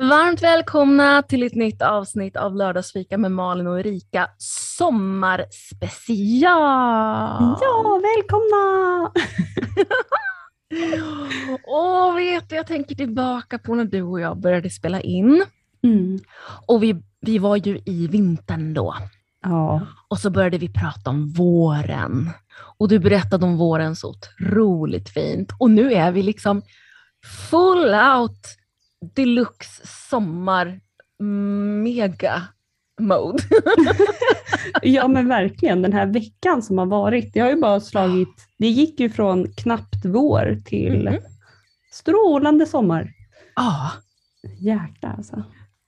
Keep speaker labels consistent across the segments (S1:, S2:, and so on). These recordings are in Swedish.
S1: Varmt välkomna till ett nytt avsnitt av Lördagsfika med Malin och Erika sommarspecial.
S2: Ja, välkomna!
S1: och vet du, jag tänker tillbaka på när du och jag började spela in.
S2: Mm.
S1: Och vi, vi var ju i vintern då.
S2: Ja.
S1: Och så började vi prata om våren. Och du berättade om våren så otroligt fint. Och nu är vi liksom full out deluxe sommar mega mode.
S2: ja men verkligen, den här veckan som har varit, det har ju bara slagit, det gick ju från knappt vår till
S1: Mhm.
S2: strålande sommar.
S1: Ja.
S2: Jäklar alltså.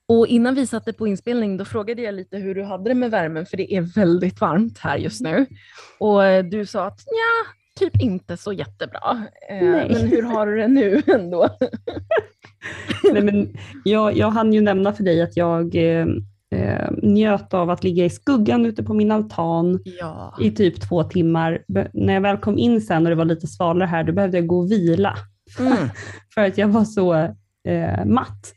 S1: Och innan vi satte på inspelning då frågade jag lite hur du hade det med värmen för det är väldigt varmt här just nu. Och eh, du sa att ja, typ inte så jättebra. Eh,
S2: Nej.
S1: Men hur har du det nu ändå?
S2: Nej, men jag, jag hann ju nämna för dig att jag eh, eh, njöt av att ligga i skuggan ute på min altan
S1: Ja.
S2: i typ två timmar. Be- när jag väl kom in sen och det var lite svalare här, då behövde jag gå och vila.
S1: Mm.
S2: för att jag var så eh, matt.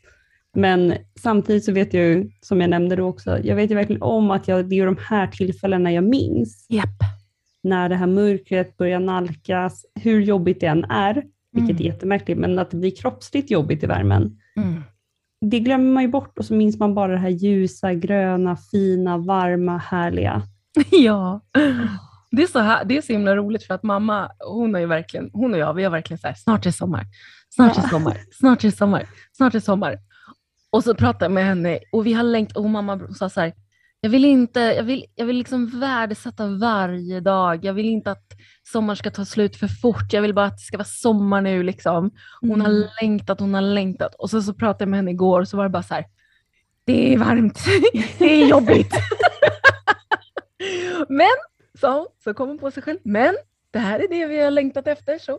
S2: Men samtidigt så vet jag ju, som jag nämnde då också, jag vet ju verkligen om att jag, det är de här tillfällena jag minns,
S1: Japp.
S2: när det här mörkret börjar nalkas, hur jobbigt det än är, vilket
S1: Mm.
S2: är jättemärkligt, men att det blir kroppsligt jobbigt i värmen,
S1: Mm.
S2: det glömmer man ju bort och så minns man bara det här ljusa, gröna, fina, varma, härliga.
S1: Ja. Det är, så här, det är så himla roligt för att mamma, hon har ju verkligen, hon och jag, vi har verkligen så här, snart är sommar, snart är sommar, snart är sommar, snart är sommar. Och så pratade jag med henne och vi har längt, och mamma sa så här, jag vill inte, jag vill, jag vill liksom värdesätta varje dag. Jag vill inte att sommaren ska ta slut för fort. Jag vill bara att det ska vara sommar nu liksom. Hon
S2: Mm.
S1: har längtat, hon har längtat. Och så, så pratade jag med henne igår och så var det bara så här, det är varmt, det är jobbigt. Men, sa hon, så kom hon på sig själv, men det här är det vi har längtat efter. Så,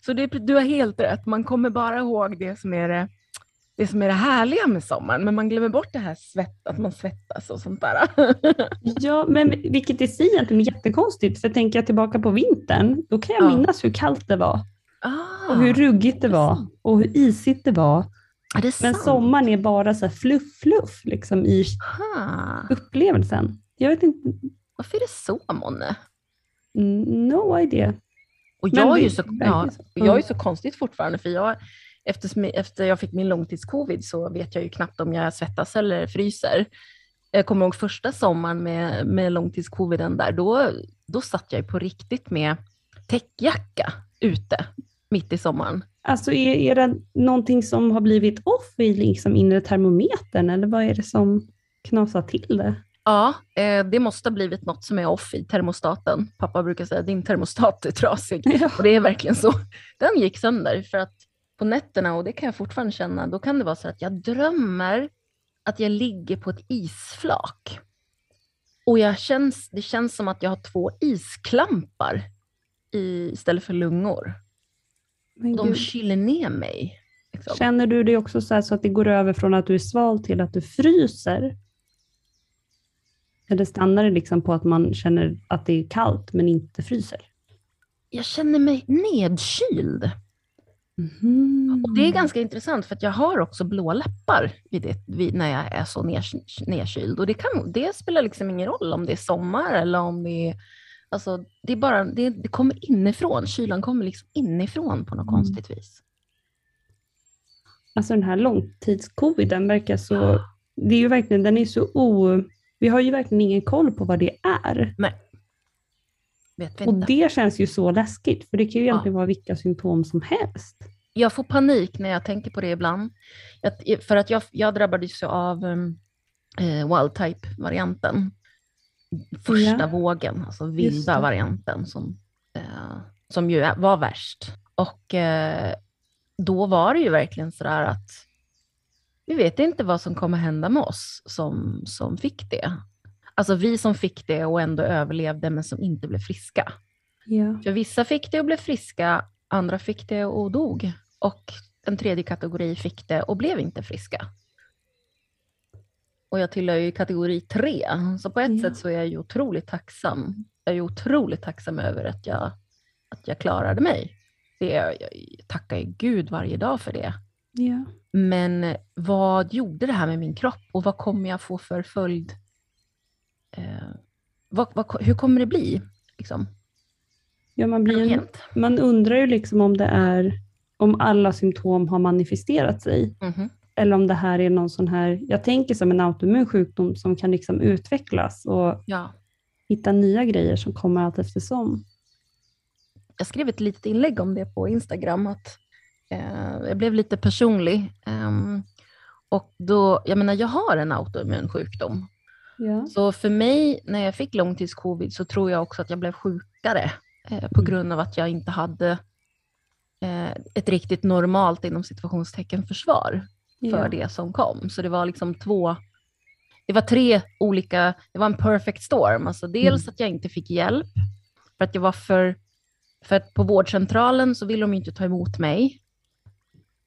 S1: så det, du har helt rätt, man kommer bara ihåg det som är det, det som är det härliga med sommaren, men man glömmer bort det här svett, att man svettas och sånt där.
S2: Ja, men vilket i sig egentligen är jättekonstigt, för tänker jag tillbaka på vintern, då kan jag
S1: Ja.
S2: minnas hur kallt det var.
S1: Ah,
S2: och hur ruggigt det var
S1: sant.
S2: och hur isigt det var.
S1: är det
S2: Men
S1: sant?
S2: sommaren är bara så här fluff, fluff liksom i
S1: Aha.
S2: upplevelsen. Jag vet inte,
S1: Varför är det så månne?
S2: mm, no idea.
S1: Och
S2: Men
S1: jag är, ju så, ja, jag är
S2: Mm.
S1: så konstigt fortfarande, för jag, efter, efter jag fick min långtidscovid så vet jag ju knappt om jag svettas eller fryser. Jag kommer ihåg första sommaren med, med långtidscoviden där, då, då satt jag på riktigt med täckjacka ute mitt i sommaren.
S2: Alltså är, är det någonting som har blivit off i liksom inre termometern eller vad är det som knasar till det?
S1: Ja, eh, det måste ha blivit något som är off i termostaten. Pappa brukar säga att din termostat är trasig.
S2: Ja.
S1: Och det är verkligen så. Den gick sönder för att på nätterna, och det kan jag fortfarande känna, då kan det vara så att jag drömmer att jag ligger på ett isflak. Och jag känns, det känns som att jag har två isklampar i, istället för lungor.
S2: Men
S1: De
S2: gud.
S1: kyler ner mig. Liksom.
S2: Känner du det också så, här så att det går över från att du är sval till att du fryser? Eller stannar det liksom på att man känner att det är kallt men inte fryser?
S1: Jag känner mig nedkyld.
S2: Mhm.
S1: Och det är ganska intressant för jag har också blå läppar vid det, vid, när jag är så ners, nedkyld. Och det, kan, det spelar liksom ingen roll om det är sommar eller om det är... Alltså, det, är bara, det, det kommer inifrån. Kylan kommer liksom inifrån på något
S2: Mm.
S1: konstigt vis.
S2: Alltså den här långtidscoviden verkar så... Det är ju verkligen, den är så o... Vi har ju verkligen ingen koll på vad det är.
S1: Vet
S2: Och det känns ju så läskigt, för det kan ju
S1: Ja.
S2: egentligen vara vilka symptom som helst.
S1: Jag får panik när jag tänker på det ibland. Att, för att jag, jag drabbades ju av um, eh, wild type-varianten. Första
S2: Ja.
S1: vågen, alltså vilda varianten som, eh, som ju var värst. Och eh, då var det ju verkligen sådär att vi vet inte vad som kommer hända med oss som, som fick det. Alltså vi som fick det och ändå överlevde men som inte blev friska.
S2: Ja.
S1: För vissa fick det och blev friska, andra fick det och dog. Och en tredje kategori fick det och blev inte friska. Och jag tillhör ju kategori tre, så på ett
S2: Ja.
S1: sätt så är jag ju otroligt tacksam. Jag är ju otroligt tacksam över att jag, att jag klarade mig. Det är, jag tackar ju Gud varje dag för det.
S2: Ja.
S1: Men vad gjorde det här med min kropp och vad kommer jag få för följd? Eh, vad, vad, hur kommer det bli? Liksom?
S2: Ja, man, blir en, man undrar ju liksom om det är om alla symptom har manifesterat sig
S1: Mhm.
S2: eller om det här är någon sån här, jag tänker som en autoimmun sjukdom som kan liksom utvecklas och
S1: Ja.
S2: hitta nya grejer som kommer allt eftersom.
S1: jag skrev ett litet inlägg om det på Instagram, att eh, jag blev lite personlig. Ehm, och då, jag menar, jag har en autoimmun sjukdom.
S2: Ja.
S1: Så för mig, när jag fick långtidscovid, så tror jag också att jag blev sjukare eh, på
S2: Mm.
S1: grund av att jag inte hade eh, ett riktigt normalt, inom situationstecken, försvar för
S2: ja.
S1: det som kom. Så det var liksom två, det var tre olika, det var en perfect storm. Alltså dels
S2: Mm.
S1: att jag inte fick hjälp, för att jag var för, för att på vårdcentralen så ville de inte ta emot mig.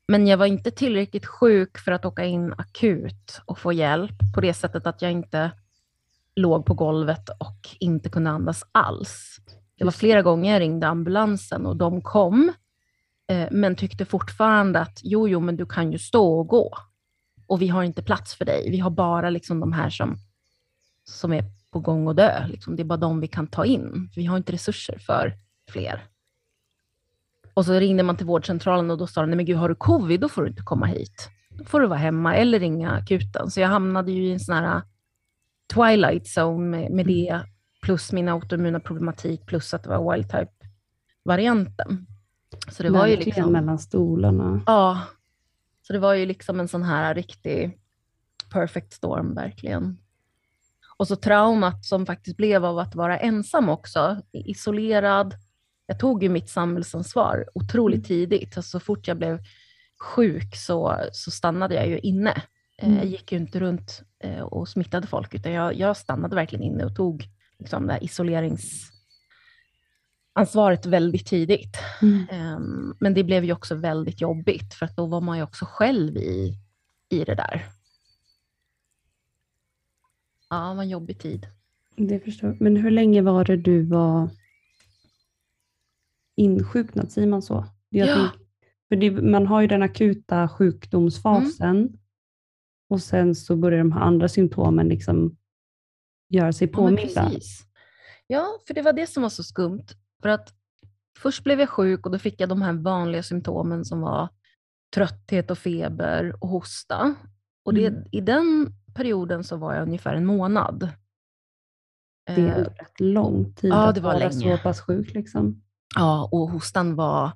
S1: Men jag var inte tillräckligt sjuk för att åka in akut och få hjälp på det sättet att jag inte låg på golvet och inte kunde andas alls. Det var flera gånger jag ringde ambulansen och de kom, eh, men tyckte fortfarande att jo, jo, men du kan ju stå och gå. Och vi har inte plats för dig. Vi har bara liksom de här som, som är på gång att dö. Liksom. Det är bara de vi kan ta in. Vi har inte resurser för fler. Och så ringde man till vårdcentralen och då sa de, nej men gud, har du covid, då får du inte komma hit. Då får du vara hemma eller ringa akuten. Så jag hamnade ju i en sån här twilight zone med, med det, plus min autoimmuna problematik, plus att det var wild type-varianten. Så det var ju liksom...
S2: mellan stolarna.
S1: Ja, så det var ju liksom en sån här riktig perfect storm verkligen. Och så traumat som faktiskt blev av att vara ensam också, isolerad. Jag tog ju mitt samhällsansvar otroligt
S2: Mm.
S1: tidigt. Alltså, så fort jag blev sjuk så, så stannade jag ju inne. Eh, Jag
S2: Mm.
S1: gick ju inte runt eh, och smittade folk, utan jag, jag stannade verkligen inne och tog liksom, det här isoleringsansvaret väldigt tidigt.
S2: Mm.
S1: Ehm, men det blev ju också väldigt jobbigt, för att då var man ju också själv i, i det där. Ja, det var en jobbig tid.
S2: Det förstår jag. Men hur länge var det du var insjuknad, säger man så?
S1: Ja.
S2: tänk- för det, man har ju den akuta sjukdomsfasen och sen så börjar de här andra symptomen liksom göra sig
S1: Ja,
S2: påminda.
S1: precis. Ja, för det var det som var så skumt. För att först blev jag sjuk och då fick jag de här vanliga symptomen som var trötthet och feber och hosta. Och det,
S2: Mm.
S1: i den perioden så var jag ungefär en månad.
S2: Det är
S1: Eh,
S2: rätt lång tid
S1: Ja,
S2: att
S1: det var
S2: vara
S1: länge.
S2: så pass sjuk. Liksom.
S1: Ja, och hostan var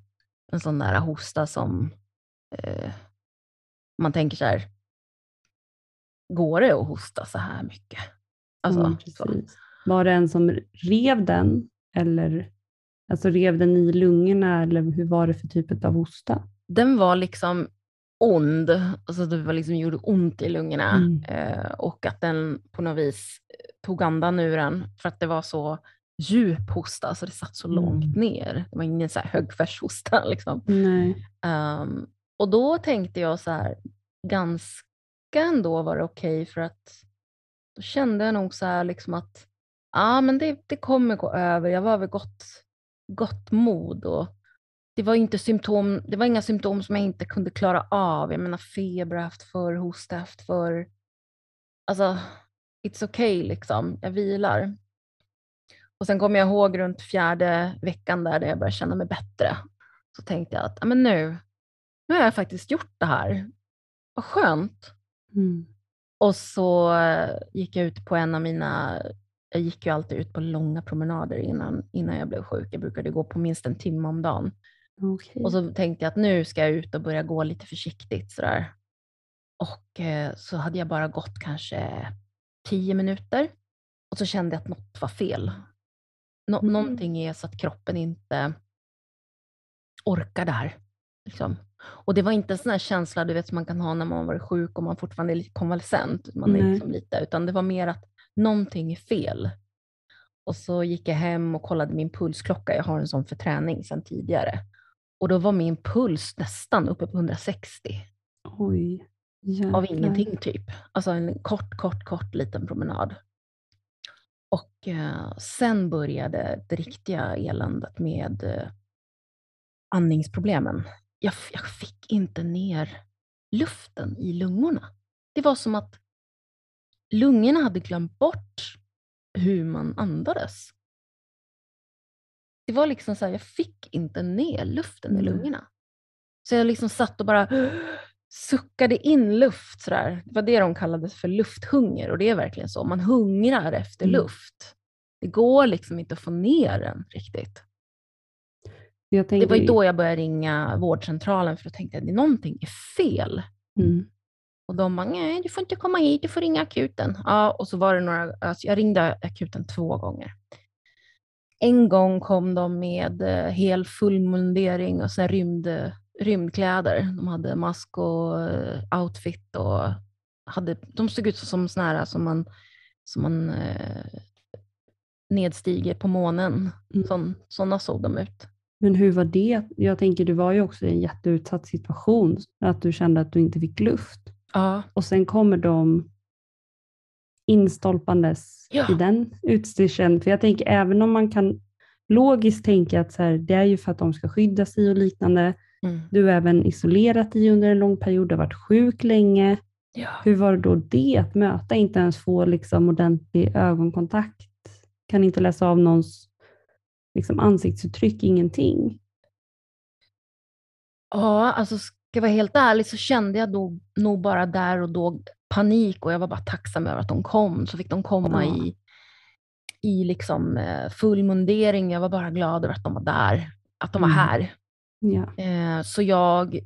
S1: en sån där hosta som eh, man tänker så här, går det att hosta så här mycket? Alltså,
S2: Mm,
S1: så.
S2: Var det en som rev den eller alltså rev den i lungorna eller hur var det för typ av hosta?
S1: Den var liksom ond, alltså det var liksom gjorde ont i lungorna
S2: Mm.
S1: eh, och att den på något vis tog andan ur den för att det var så djup hosta, så det satt så långt
S2: Mm.
S1: ner. Det var ingen så här högfärshosta liksom. Ehm, och då tänkte jag så här, ganska ändå var det okej för att då kände jag nog så här liksom att ja, men det, det kommer gå över. Jag var vid gott, gott mod och det var, inte symptom, det var inga symptom som jag inte kunde klara av. Jag menar feber har jag haft förr, hosta har jag haft förr. Alltså, it's okay liksom. Jag vilar. Och sen kommer jag ihåg runt fjärde veckan där, där jag började känna mig bättre. Så tänkte jag att men nu, nu har jag faktiskt gjort det här. Vad skönt.
S2: Mm.
S1: Och så eh, gick jag ut på en av mina, jag gick ju alltid ut på långa promenader innan, innan jag blev sjuk. Jag brukade gå på minst en timme om dagen.
S2: Okej.
S1: Och så tänkte jag att nu ska jag ut och börja gå lite försiktigt sådär. Och eh, så hade jag bara gått kanske tio minuter och så kände jag att något var fel. Nå-
S2: Mm.
S1: Någonting är så att kroppen inte orkar det här. Liksom. Och det var inte en sån här känsla du vet, som man kan ha när man varit sjuk och man fortfarande är lite konvalescent. Man är liksom lite, utan det var mer att någonting är fel. Och så gick jag hem och kollade min pulsklocka. Jag har en sån för träning sedan tidigare. Och då var min puls nästan uppe på 160
S2: Oj.
S1: av
S2: jäklar.
S1: ingenting typ. Alltså en kort, kort, kort liten promenad. Och eh, sen började det riktiga eländet med eh, andningsproblemen. Jag, jag fick inte ner luften i lungorna. Det var som att lungorna hade glömt bort hur man andades. Det var liksom så här, jag fick inte ner luften i
S2: Mm.
S1: lungorna. Så jag liksom satt och bara suckade in luft. Så där. Det var det de kallade för lufthunger och det är verkligen så. Man hungrar efter
S2: Mm.
S1: luft. Det går liksom inte att få ner den riktigt.
S2: Jag
S1: Det
S2: tänker,
S1: var ju då jag började ringa vårdcentralen för då tänkte jag att någonting är fel.
S2: Mm.
S1: Och de bara, nej du får inte komma hit, du får ringa akuten. Ja, och så var det några, alltså jag ringde akuten två gånger. En gång kom de med eh, hel fullmundering och sen rymd, rymdkläder. De hade mask och eh, outfit och hade, de såg ut som såna här som man, som man eh, nedstiger på månen.
S2: Mm.
S1: Sådana såg de ut.
S2: Men hur var det? Jag tänker, du var ju också i en jätteutsatt situation, att du kände att du inte fick luft.
S1: Ja,
S2: Och sen kommer de instolpandes
S1: Ja.
S2: i den utstyrseln. För jag tänker, även om man kan logiskt tänka att så här, det är ju för att de ska skydda sig och liknande.
S1: mm.
S2: Du har även isolerat dig under en lång period, du har varit sjuk länge.
S1: ja.
S2: Hur var det då det att möta, inte ens få liksom ordentlig ögonkontakt? Kan inte läsa av någons liksom, ansiktsuttryck, ingenting.
S1: Ja, alltså ska jag vara helt ärlig så kände jag då, nog bara där och då panik och jag var bara tacksam över att de kom. Så fick de komma
S2: Ja.
S1: i, i liksom eh, full mundering. Jag var bara glad över att de var där, att de var
S2: Mm.
S1: här.
S2: Ja.
S1: Eh, så jag, eh,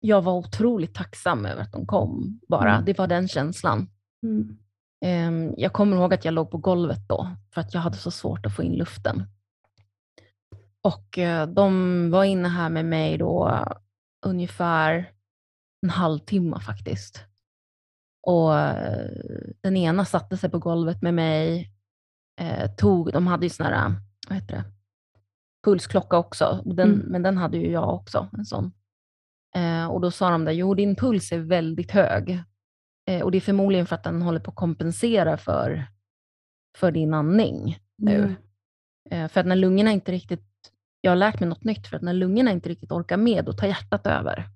S1: jag var otroligt tacksam över att de kom bara.
S2: Mm.
S1: Det var den känslan.
S2: Mm.
S1: Ehm, Jag kommer ihåg att jag låg på golvet då, för att jag hade så svårt att få in luften. Och eh, de var inne här med mig då ungefär en halvtimme faktiskt. Och eh, den ena satte sig på golvet med mig, eh, tog, de hade ju sån här, vad heter det, pulsklocka också, den,
S2: Mm.
S1: men den hade ju jag också, en sån. Och då sa de där, jo din puls är väldigt hög. Eh, och det är förmodligen för att den håller på att kompensera för, för din andning nu.
S2: Ja.
S1: Eh, för att när lungorna inte riktigt, jag har lärt mig något nytt, för att när lungorna inte riktigt orkar med, då tar hjärtat över.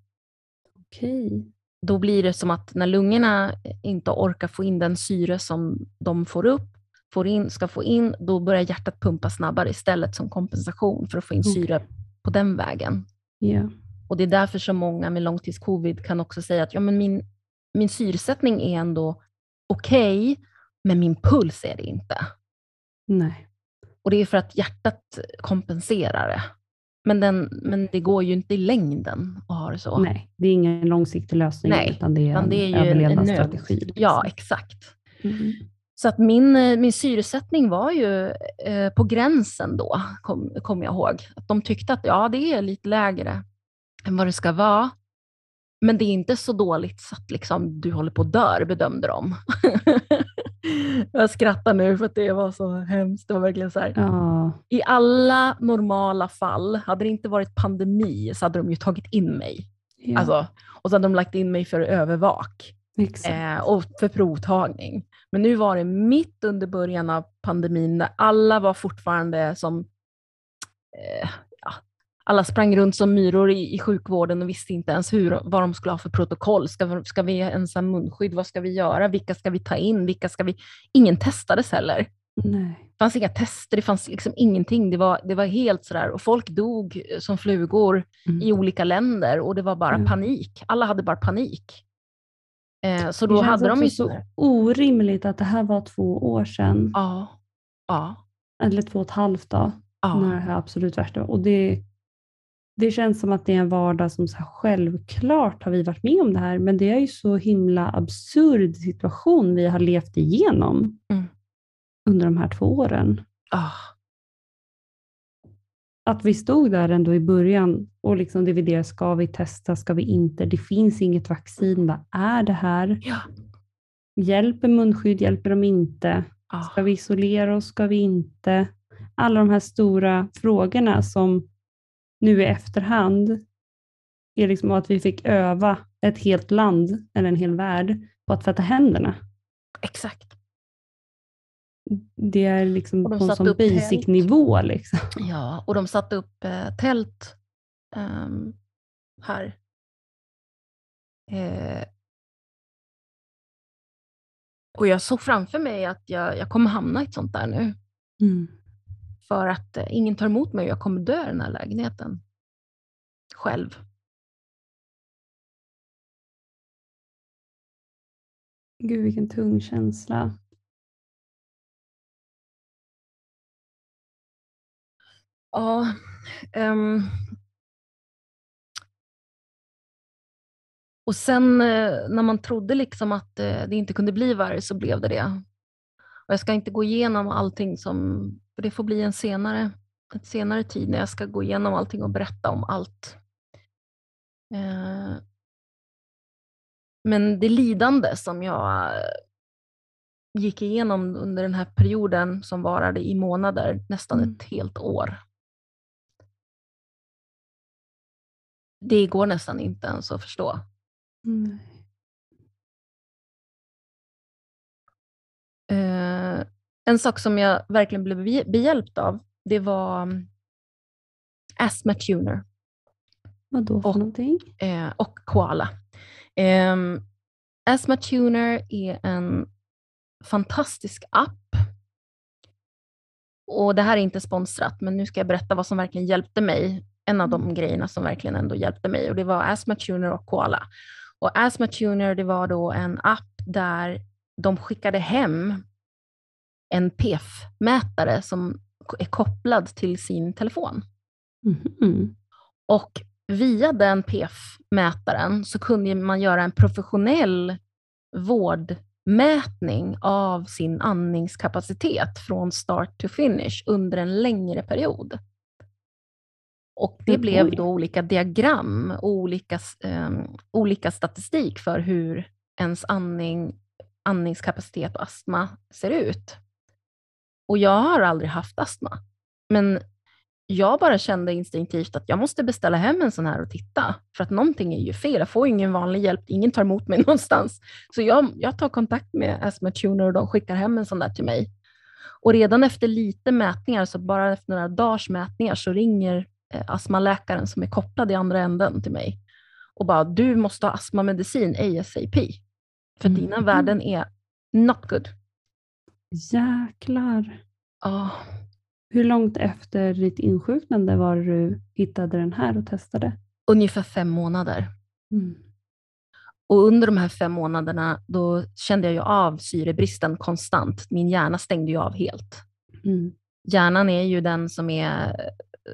S2: Okej.
S1: Då blir det som att när lungorna inte orkar få in den syre som de får upp, får in, ska få in, då börjar hjärtat pumpa snabbare istället som kompensation för att få in
S2: Okej.
S1: syre på den vägen.
S2: Ja.
S1: Och det är därför som många med långtidscovid kan också säga att ja, men min, min syresättning är ändå okej, men min puls är det inte.
S2: Nej.
S1: Och det är för att hjärtat kompenserar det. Men, den, men det går ju inte i längden att ha det så.
S2: Nej, det är ingen långsiktig lösning,
S1: Nej,
S2: utan det är
S1: utan
S2: en
S1: det är ju
S2: överlevnadsstrategi. liksom.
S1: Ja, exakt.
S2: Mm.
S1: Så att min, min syresättning var ju eh, på gränsen då, kommer kom jag ihåg. Att de tyckte att ja, det är lite lägre än vad det ska vara. Men det är inte så dåligt så att liksom, du håller på att dör, bedömde de. jag skrattar nu för att det var så hemskt. Det var verkligen så här.
S2: Ja,
S1: I alla normala fall, hade det inte varit pandemi så hade de ju tagit in mig.
S2: ja
S1: Alltså, och så hade de lagt in mig för övervak eh, och för provtagning. Men nu var det mitt under början av pandemin när alla var fortfarande som eh, alla sprang runt som myror i, i sjukvården och visste inte ens hur, vad de skulle ha för protokoll. Ska, ska vi ens ha munskydd? Vad ska vi göra? Vilka ska vi ta in? Vilka ska vi... Ingen testades heller.
S2: Nej.
S1: Det fanns inga tester, det fanns liksom ingenting. Det var, det var helt sådär och folk dog som flugor
S2: Mm.
S1: i olika länder och det var bara
S2: Ja.
S1: panik. Alla hade bara panik. Eh, så
S2: Det
S1: då
S2: känns
S1: hade de ju
S2: så orimligt att det här var två år sedan,
S1: Ja, ja,
S2: eller två och ett halvt då, när
S1: ja.
S2: det här absolut värsta och det, det känns som att det är en vardag som så här, självklart har vi varit med om det här, men det är ju så himla absurd situation vi har levt igenom
S1: Mm.
S2: under de här två åren.
S1: Ah,
S2: Att vi stod där ändå i början och liksom dividerade, ska vi testa, ska vi inte? Det finns inget vaccin, vad är det här?
S1: ja.
S2: Hjälper munskydd, hjälper de inte?
S1: Ah.
S2: Ska vi isolera oss, ska vi inte? Alla de här stora frågorna som nu i efterhand är liksom att vi fick öva ett helt land eller en hel värld på att tvätta händerna.
S1: Exakt.
S2: Det är liksom på en sån basic nivå. Liksom.
S1: Ja, och de satte upp eh, tält ehm, här Eh, och jag såg framför mig att jag, jag kommer hamna i ett sånt där nu.
S2: Mm.
S1: För att eh, ingen tar emot mig och jag kommer dö i den här lägenheten. Själv.
S2: Gud vilken tung känsla.
S1: Ja. ehm. Och sen eh, när man trodde liksom att eh, det inte kunde bli värre så blev det det. Och jag ska inte gå igenom allting som, för det får bli en senare, ett senare tid när jag ska gå igenom allting och berätta om allt. Eh, Men det lidande som jag eh, gick igenom under den här perioden som varade i månader, nästan
S2: Mm.
S1: ett helt år. Det går nästan inte ens att förstå.
S2: Mm.
S1: Eh, en sak som jag verkligen blev be- behjälpt av, det var um, Asthma Tuner
S2: Vad då för
S1: Och-
S2: någonting?
S1: eh, och Koala. Um, Asthma Tuner är en fantastisk app. Och Det här är inte sponsrat, men nu ska jag berätta vad som verkligen hjälpte mig. En av de grejerna som verkligen ändå hjälpte mig och det var Asthma Tuner och Koala. Och Asthma Tuner det var då en app där de skickade hem en PF-mätare som är kopplad till sin telefon.
S2: Mhm.
S1: Och via den PF-mätaren så kunde man göra en professionell vårdmätning av sin andningskapacitet från start to finish under en längre period. Och det
S2: Mm,
S1: blev då olika diagram och olika, eh, olika statistik för hur ens andning, andningskapacitet och astma ser ut. Och jag har aldrig haft astma, men jag bara kände instinktivt att jag måste beställa hem en sån här och titta, för att någonting är ju fel. Jag får ingen vanlig hjälp, ingen tar emot mig någonstans. Så jag, jag tar kontakt med Asthma Tuner och de skickar hem en sån där till mig. Och redan efter lite mätningar, så bara efter några dagars mätningar, så ringer eh, astmaläkaren som är kopplad i andra änden till mig och bara, du måste ha astmamedicin ASAP. För
S2: Mm.
S1: dina värden är not good.
S2: Jäklar.
S1: Ja,
S2: Hur långt efter ditt insjuknande var du hittade den här och testade?
S1: ungefär fem månader.
S2: Mm.
S1: Och under de här fem månaderna då kände jag ju av syrebristen konstant. Min hjärna stängde ju av helt.
S2: Mm.
S1: Hjärnan är ju den som är,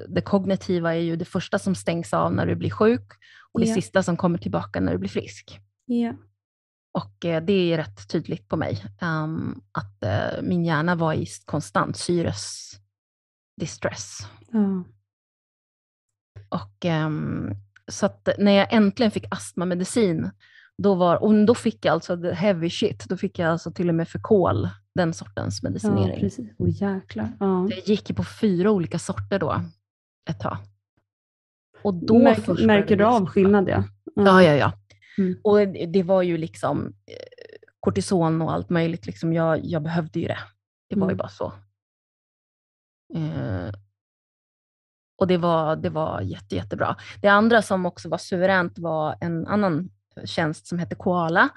S1: det kognitiva är ju det första som stängs av när du blir sjuk och det sista som kommer tillbaka när du blir frisk.
S2: Ja.
S1: Och eh, det är rätt tydligt på mig ehm, att eh, min hjärna var i konstant syres distress.
S2: ja.
S1: Och, ehm, så när jag äntligen fick astmamedicin, då, var, och då fick jag alltså the heavy shit, då fick jag alltså till och med Förkol, den sortens
S2: ja,
S1: medicinering.
S2: precis. Åh jäklar. Ja.
S1: jag gick på fyra olika sorter då, ett tag. Och då
S2: Märk, märker du av skillnad? Ja.
S1: Ja, ja, ja.
S2: Mm.
S1: Och det, var ju liksom eh, kortison och allt möjligt. Liksom. Jag, jag behövde ju det. Det var ju
S2: Mm.
S1: bara så. Eh, och det var, det var jätte, jättebra. Det andra som också var suveränt var en annan tjänst som hette Koala,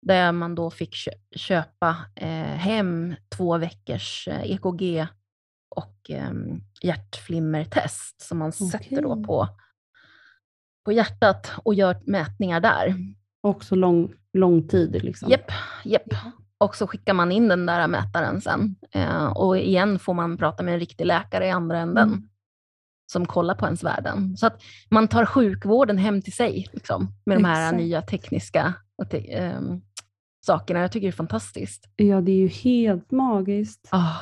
S1: där man då fick kö- köpa eh, hem två veckors eh, EKG och eh, hjärtflimmertest som man sätter då på, på hjärtat och gör mätningar där.
S2: Också lång, lång tid. Liksom.
S1: Japp, japp. Och så skickar man in den där mätaren sen. Eh, och igen får man prata med en riktig läkare i andra änden
S2: Mm.
S1: som kollar på ens värden. Så att man tar sjukvården hem till sig liksom, med de här
S2: Exakt.
S1: nya tekniska te- ehm, sakerna. Jag tycker det är fantastiskt.
S2: Ja, det är ju helt magiskt.
S1: Ah.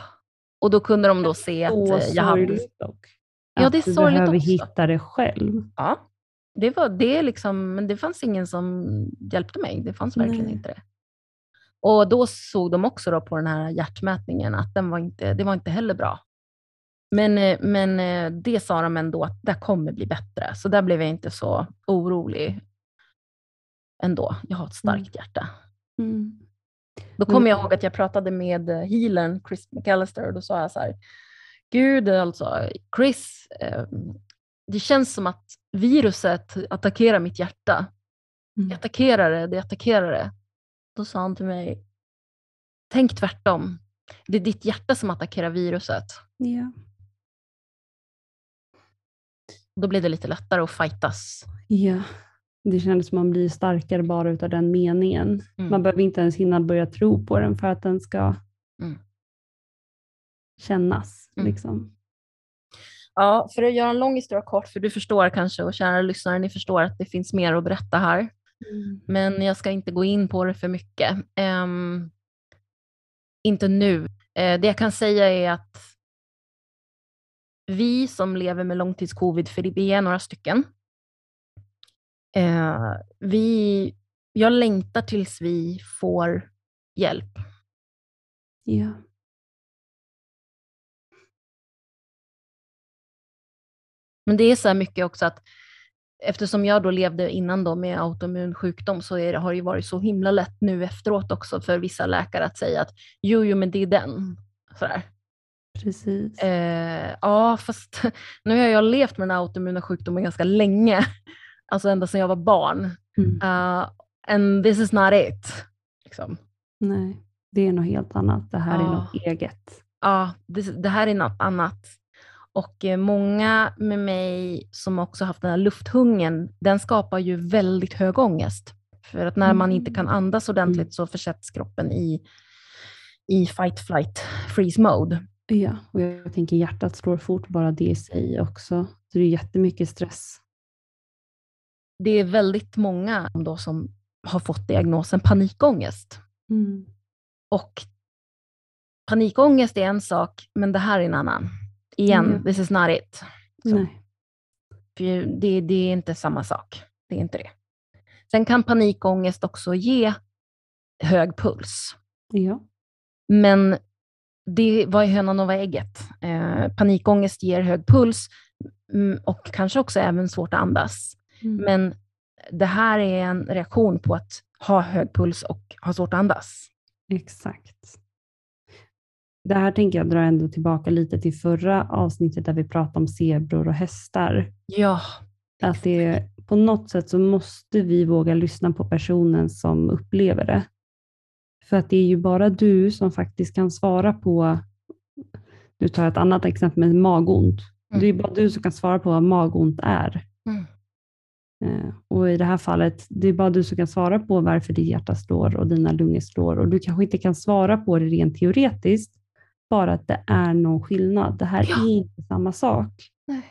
S1: Och då kunde de då se att eh, jag hade...
S2: dock.
S1: Ja,
S2: Att
S1: det är
S2: du
S1: sorgligt
S2: behöver
S1: också.
S2: hitta det själv.
S1: Ja, det var det liksom, men det fanns ingen som hjälpte mig. Det fanns verkligen
S2: Nej.
S1: inte det. Och då såg de också då på den här hjärtmätningen att den var inte, det var inte heller bra. Men, eh, men eh, det sa de ändå att det kommer bli bättre, så där blev jag inte så orolig ändå. Jag har ett starkt hjärta.
S2: Mm.
S1: Då kommer jag ihåg att jag pratade med eh, healern Chris McAllister och då sa jag så här, Gud alltså, Chris, det känns som att viruset attackerar mitt hjärta
S2: Mm.
S1: attackerar det, det attackerar det. Då sa han till mig, tänk tvärtom. Det är ditt hjärta som attackerar viruset.
S2: Ja.
S1: Då blir det lite lättare att fightas.
S2: ja. Det kändes som man blir starkare bara utav den meningen.
S1: Mm.
S2: Man behöver inte ens hinna börja tro på den för att den ska
S1: Mm.
S2: kännas.
S1: Mm.
S2: Liksom.
S1: Ja, för att göra en lång historia kort, för du förstår kanske och kära lyssnare, ni förstår att det finns mer att berätta här. Men jag ska inte gå in på det för mycket. Ehm, inte nu. Eh, det jag kan säga är att vi som lever med långtidscovid, för vi är några stycken, eh, vi, jag längtar tills vi får hjälp.
S2: Ja.
S1: Men det är så här mycket också att eftersom jag då levde innan då med autoimmun sjukdom så är har det ju varit så himla lätt nu efteråt också för vissa läkare att säga att jo, jo, men det är den. Sådär.
S2: Precis.
S1: Eh, ja, fast nu har jag levt med den här autoimmuna sjukdomen ganska länge. Alltså ända sedan jag var barn.
S2: Mm.
S1: Uh, and this is not it. Liksom.
S2: Nej, det är något helt annat. Det här är
S1: Ja.
S2: något eget.
S1: Ja, det, det här är något annat. Och eh, många med mig som också haft den här lufthungern, den skapar ju väldigt hög ångest. För att när man inte kan andas ordentligt så försätts kroppen i, i fight, flight, freeze mode.
S2: Ja, och jag tänker hjärtat slår fort bara det i sig också. Så det är jättemycket stress.
S1: Det är väldigt många då som har fått diagnosen panikångest.
S2: Mm.
S1: Och panikångest är en sak, men det här är en annan. Igen,
S2: Mm.
S1: this is not it. För det, det är inte samma sak. Det är inte det. Sen kan panikångest också ge hög puls.
S2: Ja.
S1: Men det var ju hönan och vad är ägget. Eh, panikångest ger hög puls mm, och kanske också även svårt att andas.
S2: Mm.
S1: Men det här är en reaktion på att ha hög puls och ha svårt att andas.
S2: Exakt. Det här tänker jag dra ändå tillbaka lite till förra avsnittet där vi pratade om zebror och hästar.
S1: Ja,
S2: Att det, på något sätt så måste vi våga lyssna på personen som upplever det. För att det är ju bara du som faktiskt kan svara på, du tar ett annat exempel med magont.
S1: Mm.
S2: Det är bara du som kan svara på vad magont är.
S1: Mm.
S2: Eh, Och i det här fallet, det är bara du som kan svara på varför ditt hjärta slår och dina lungor slår. Och du kanske inte kan svara på det rent teoretiskt, bara att det är någon skillnad. Det här
S1: Ja.
S2: är inte samma sak.
S1: Nej.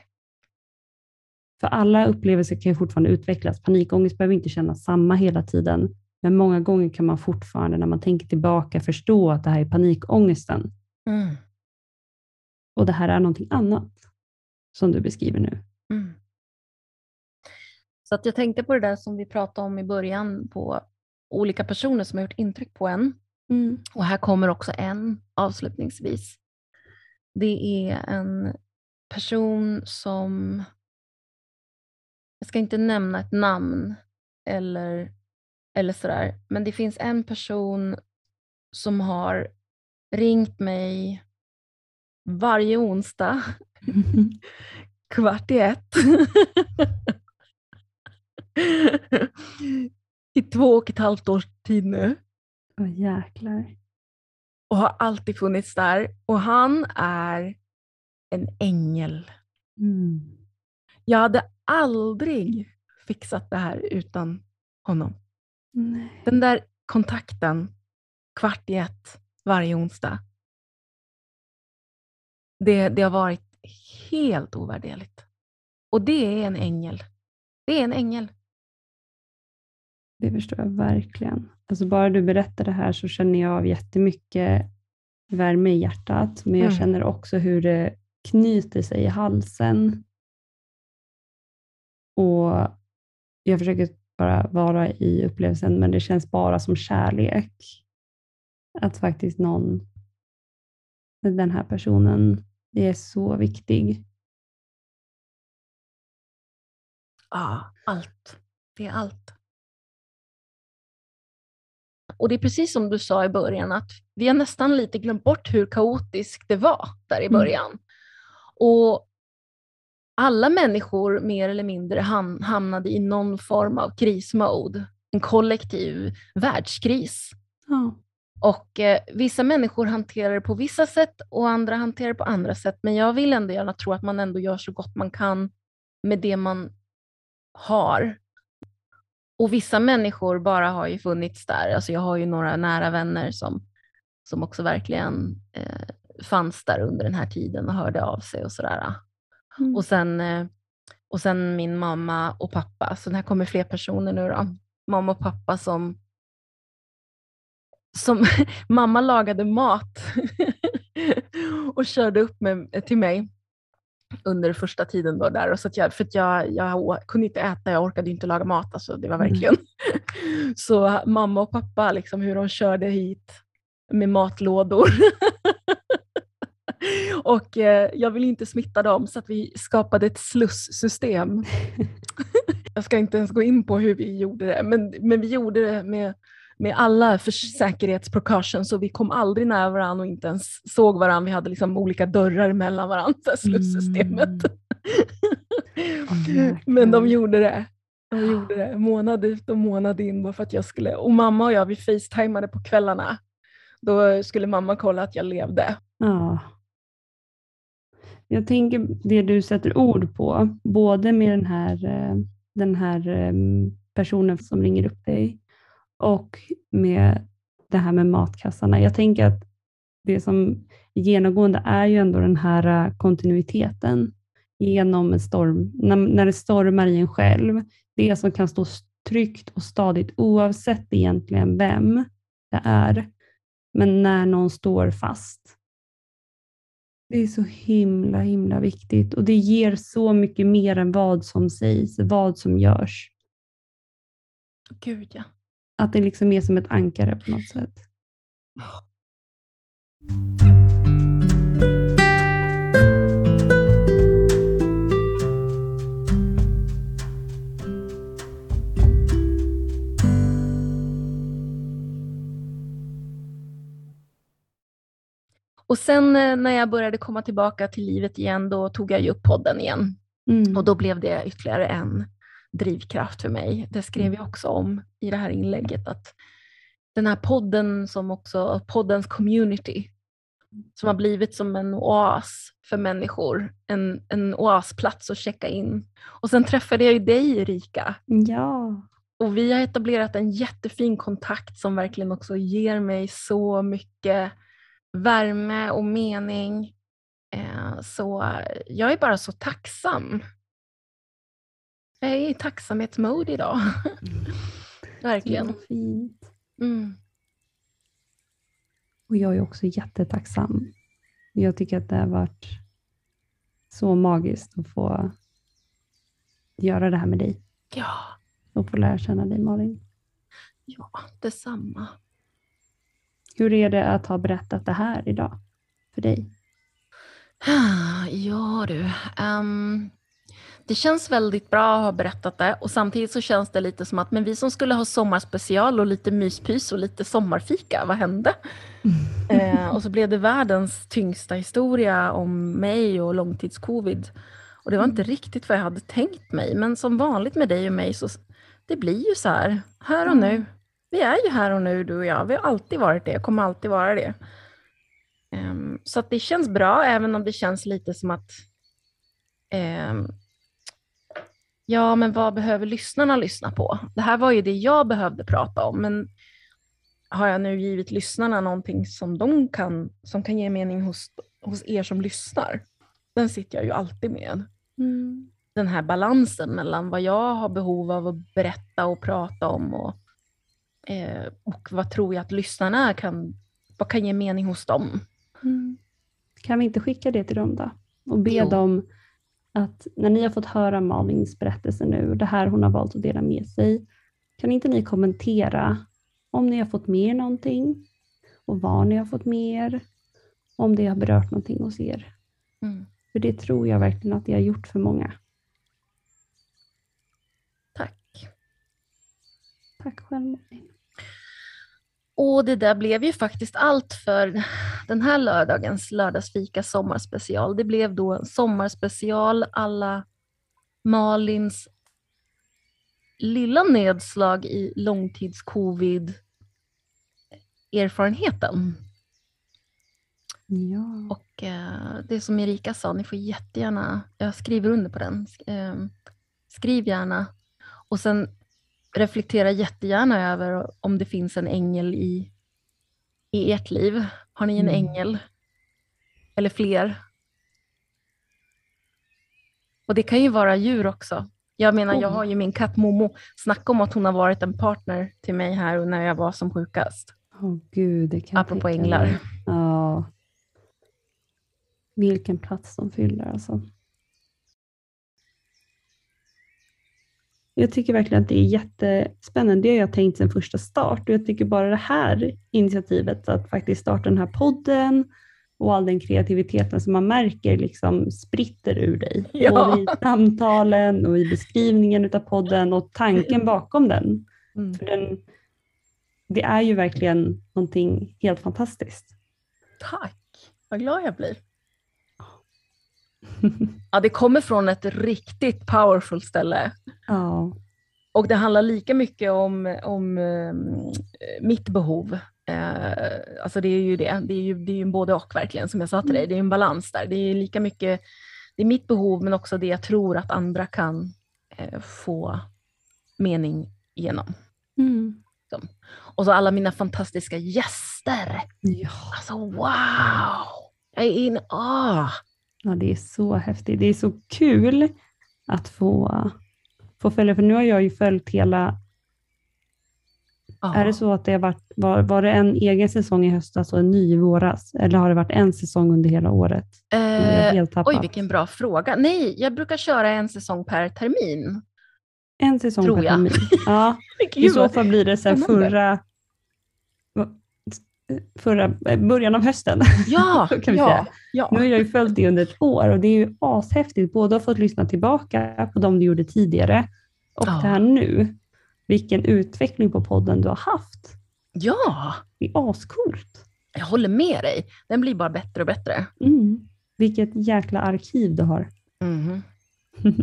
S2: För alla upplevelser kan ju fortfarande utvecklas. Panikångest behöver inte kännas samma hela tiden, men många gånger kan man fortfarande när man tänker tillbaka förstå att det här är panikångesten
S1: Mm.
S2: och det här är någonting annat som du beskriver nu.
S1: Mm. Så att jag tänkte på det där som vi pratade om i början på olika personer som har gjort intryck på en. Mm. Och här kommer också en avslutningsvis. Det är en person som, jag ska inte nämna ett namn eller, eller sådär, men det finns en person som har ringt mig varje onsdag kvart i ett. I två och ett halvt års tid nu.
S2: Åh jäklar.
S1: och har alltid funnits där. Och han är en ängel.
S2: Mm.
S1: Jag hade aldrig fixat det här utan honom.
S2: Nej.
S1: Den där kontakten kvart i ett varje onsdag. Det, det har varit helt ovärderligt. Och det är en ängel. Det är en ängel.
S2: Det förstår jag verkligen. Alltså bara du berättar det här så känner jag av jättemycket värme i hjärtat, men jag
S1: Mm.
S2: känner också hur det knyter sig i halsen. Och jag försöker bara vara i upplevelsen, men det känns bara som kärlek. Att faktiskt någon, den här personen, det är så viktig.
S1: Ja, allt. Det är allt. Och det är precis som du sa i början, att vi har nästan lite glömt bort hur kaotiskt det var där i
S2: Mm.
S1: början. Och alla människor mer eller mindre ham hamnade i någon form av krismode, en kollektiv världskris.
S2: Ja.
S1: Och eh, vissa människor hanterar det på vissa sätt och andra hanterar det på andra sätt. Men jag vill ändå gärna tro att man ändå gör så gott man kan med det man har. Och vissa människor bara har ju funnits där. Alltså jag har ju några nära vänner som, som också verkligen eh, fanns där under den här tiden och hörde av sig och sådär.
S2: Mm.
S1: Och, sen, eh, och sen min mamma och pappa, så här kommer fler personer nu då. Mamma och pappa som som mamma lagade mat och körde upp med, till mig under första tiden då där. Och så att jag, för att jag, jag kunde inte äta, jag orkade inte laga mat. Alltså, det var verkligen. så mamma och pappa, liksom, hur de körde hit med matlådor. och eh, jag vill inte smitta dem så att vi skapade ett slussystem. jag ska inte ens gå in på hur vi gjorde det, men, men vi gjorde det med med alla för säkerhetsprecautions och vi kom aldrig nära varandra och inte ens såg varandra. Vi hade liksom olika dörrar mellan varandra, slussystemet. Mm. Men de gjorde det. De gjorde det månad ut och månad in bara för att jag skulle, och mamma och jag vi facetimade på kvällarna. Då skulle mamma kolla att jag levde.
S2: Ja. Jag tänker det du sätter ord på, både med den här, eh, den här eh, personen som ringer upp dig och med det här med matkassarna. Jag tänker att det som är genomgående är ju ändå den här äh, kontinuiteten genom en storm, när, när det stormar i en själv. Det som kan stå tryggt och stadigt oavsett egentligen vem det är. Men när någon står fast. Det är så himla, himla viktigt och det ger så mycket mer än vad som sägs, vad som görs.
S1: Gud ja.
S2: Att det liksom är som ett ankare på något sätt.
S1: Och sen eh, när jag började komma tillbaka till livet igen, då tog jag ju upp podden igen.
S2: Mm.
S1: Och då blev det ytterligare en drivkraft för mig. Det skrev jag också om i det här inlägget, att den här podden som också, poddens community, som har blivit som en oas för människor, en, en oasplats att checka in. Och sen träffade jag ju dig Erika.
S2: Ja.
S1: Och vi har etablerat en jättefin kontakt som verkligen också ger mig så mycket värme och mening. Eh, så jag är bara så tacksam jag är i tacksamhetsmode idag. Verkligen.
S2: Fint.
S1: Mm.
S2: Och jag är också jättetacksam. Jag tycker att det har varit så magiskt att få göra det här med dig.
S1: Ja.
S2: Och få lära känna dig Malin.
S1: Ja, detsamma.
S2: Hur är det att ha berättat det här idag för dig?
S1: Ja du, um, det känns väldigt bra att ha berättat det och samtidigt så känns det lite som att men vi som skulle ha sommarspecial och lite myspys och lite sommarfika, vad hände? eh, och så blev det världens tyngsta historia om mig och långtidscovid. Och det var inte riktigt vad jag hade tänkt mig, men som vanligt med dig och mig så det blir ju så här, här och nu. Vi är ju här och nu du och jag, vi har alltid varit det, kommer alltid vara det. Um, så att det känns bra, även om det känns lite som att um, ja, men vad behöver lyssnarna lyssna på? Det här var ju det jag behövde prata om, men har jag nu givit lyssnarna någonting som, de kan, som kan ge mening hos, hos er som lyssnar? Den sitter jag ju alltid med.
S2: Mm.
S1: Den här balansen mellan vad jag har behov av att berätta och prata om och, eh, och vad tror jag att lyssnarna kan, vad kan ge mening hos dem?
S2: Mm. Kan vi inte skicka det till dem då? Och be
S1: Jo.
S2: dem att när ni har fått höra Malins berättelse nu och det här hon har valt att dela med sig, kan inte ni kommentera om ni har fått med er någonting och var ni har fått med er, om det har berört någonting hos er.
S1: Mm.
S2: För det tror jag verkligen att det har gjort för många.
S1: Tack.
S2: Tack själv Malin.
S1: Och det där blev ju faktiskt allt för den här lördagens lördagsfika sommarspecial. Det blev då en sommarspecial alla Malins lilla nedslag i långtidscovid erfarenheten.
S2: Ja.
S1: Och eh, det som Erika sa, ni får jättegärna, jag skriver under på den, eh, skriv gärna. Och sen reflektera jättegärna över om det finns en ängel i, i ert liv. Har ni en
S2: Mm.
S1: ängel? Eller fler? Och det kan ju vara djur också. Jag menar, jag
S2: Oh.
S1: har ju min katt Momo. Snacka om att hon har varit en partner till mig här när jag var som sjukast.
S2: Åh gud, det kan
S1: Apropå änglar.
S2: Ja. Vilken plats de fyller alltså. Jag tycker verkligen att det är jättespännande. Det har jag tänkt sedan första start och jag tycker bara det här initiativet att faktiskt starta den här podden och all den kreativiteten som man märker liksom spritter ur dig.
S1: Ja.
S2: Både i samtalen och i beskrivningen av podden och tanken bakom den.
S1: Mm.
S2: För den, det är ju verkligen någonting helt fantastiskt.
S1: Tack, vad glad jag blir. Ja, det kommer från ett riktigt powerful ställe.
S2: ja.
S1: Och det handlar lika mycket om, om eh, mitt behov. Eh, alltså det är ju det. Det är ju, det är ju både och verkligen, som jag sa till dig. Det är en balans där. Det är lika mycket det är mitt behov, men också det jag tror att andra kan eh, få mening genom.
S2: Mm.
S1: Och så alla mina fantastiska gäster.
S2: ja.
S1: Alltså wow! Jag är in ah.
S2: Ja, det är så häftigt. Det är så kul att få, få följa, för nu har jag ju följt hela...
S1: ah.
S2: Är det så att det har varit, var, var det en egen säsong i höstas och en ny i våras? Eller har det varit en säsong under hela året?
S1: Eh, oj, vilken bra fråga. Nej, jag brukar köra en säsong per termin.
S2: En säsong
S1: tror
S2: per
S1: jag.
S2: termin. Ja, I så fall blir det sen förra, förra, eh, början av hösten.
S1: Ja,
S2: kan vi
S1: ja,
S2: säga.
S1: ja.
S2: Nu har jag ju följt det under ett år och det är ju ashäftigt. Både att ha fått lyssna tillbaka på de du gjorde tidigare och
S1: Ja.
S2: det här nu. Vilken utveckling på podden du har haft.
S1: ja,
S2: Det är ascoolt.
S1: jag håller med dig. Den blir bara bättre och bättre.
S2: Mm. Vilket jäkla arkiv du har.
S1: Mhm.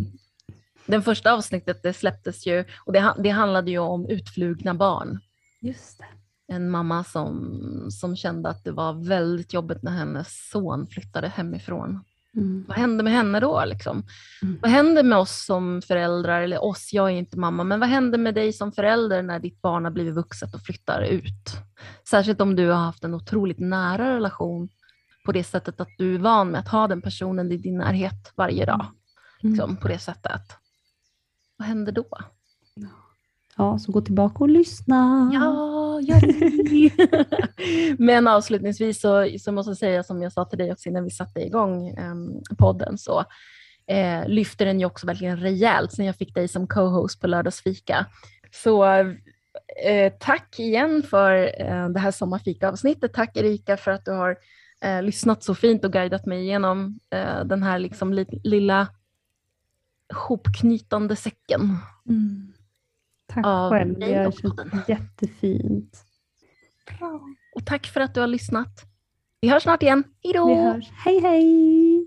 S1: Den första avsnittet det släpptes ju och det, det handlade ju om utflugna barn.
S2: Just det.
S1: En mamma som, som kände att det var väldigt jobbigt när hennes son flyttade hemifrån.
S2: Mm.
S1: Vad hände med henne då? Liksom?
S2: Mm.
S1: Vad händer med oss som föräldrar, eller oss, jag är inte mamma, men vad händer med dig som förälder när ditt barn har blivit vuxet och flyttar ut? Särskilt om du har haft en otroligt nära relation på det sättet att du är van med att ha den personen i din närhet varje dag.
S2: Mm.
S1: Liksom, på det sättet. Vad händer då?
S2: Ja, så gå tillbaka och lyssna.
S1: Ja. Men avslutningsvis så, så måste jag säga som jag sa till dig också innan vi satte igång em, podden så eh, lyfter den ju också verkligen rejält sen jag fick dig som co-host på lördagsfika. Så eh, tack igen för eh, det här sommarfika-avsnittet. Tack Erika för att du har eh, lyssnat så fint och guidat mig igenom eh, den här liksom li- lilla hopknytande säcken.
S2: Mm. Tack
S1: Av
S2: själv.
S1: dig
S2: Det har känts jättefint.
S1: Och tack för att du har lyssnat. Vi hörs snart igen. Hej då!
S2: Hej hej!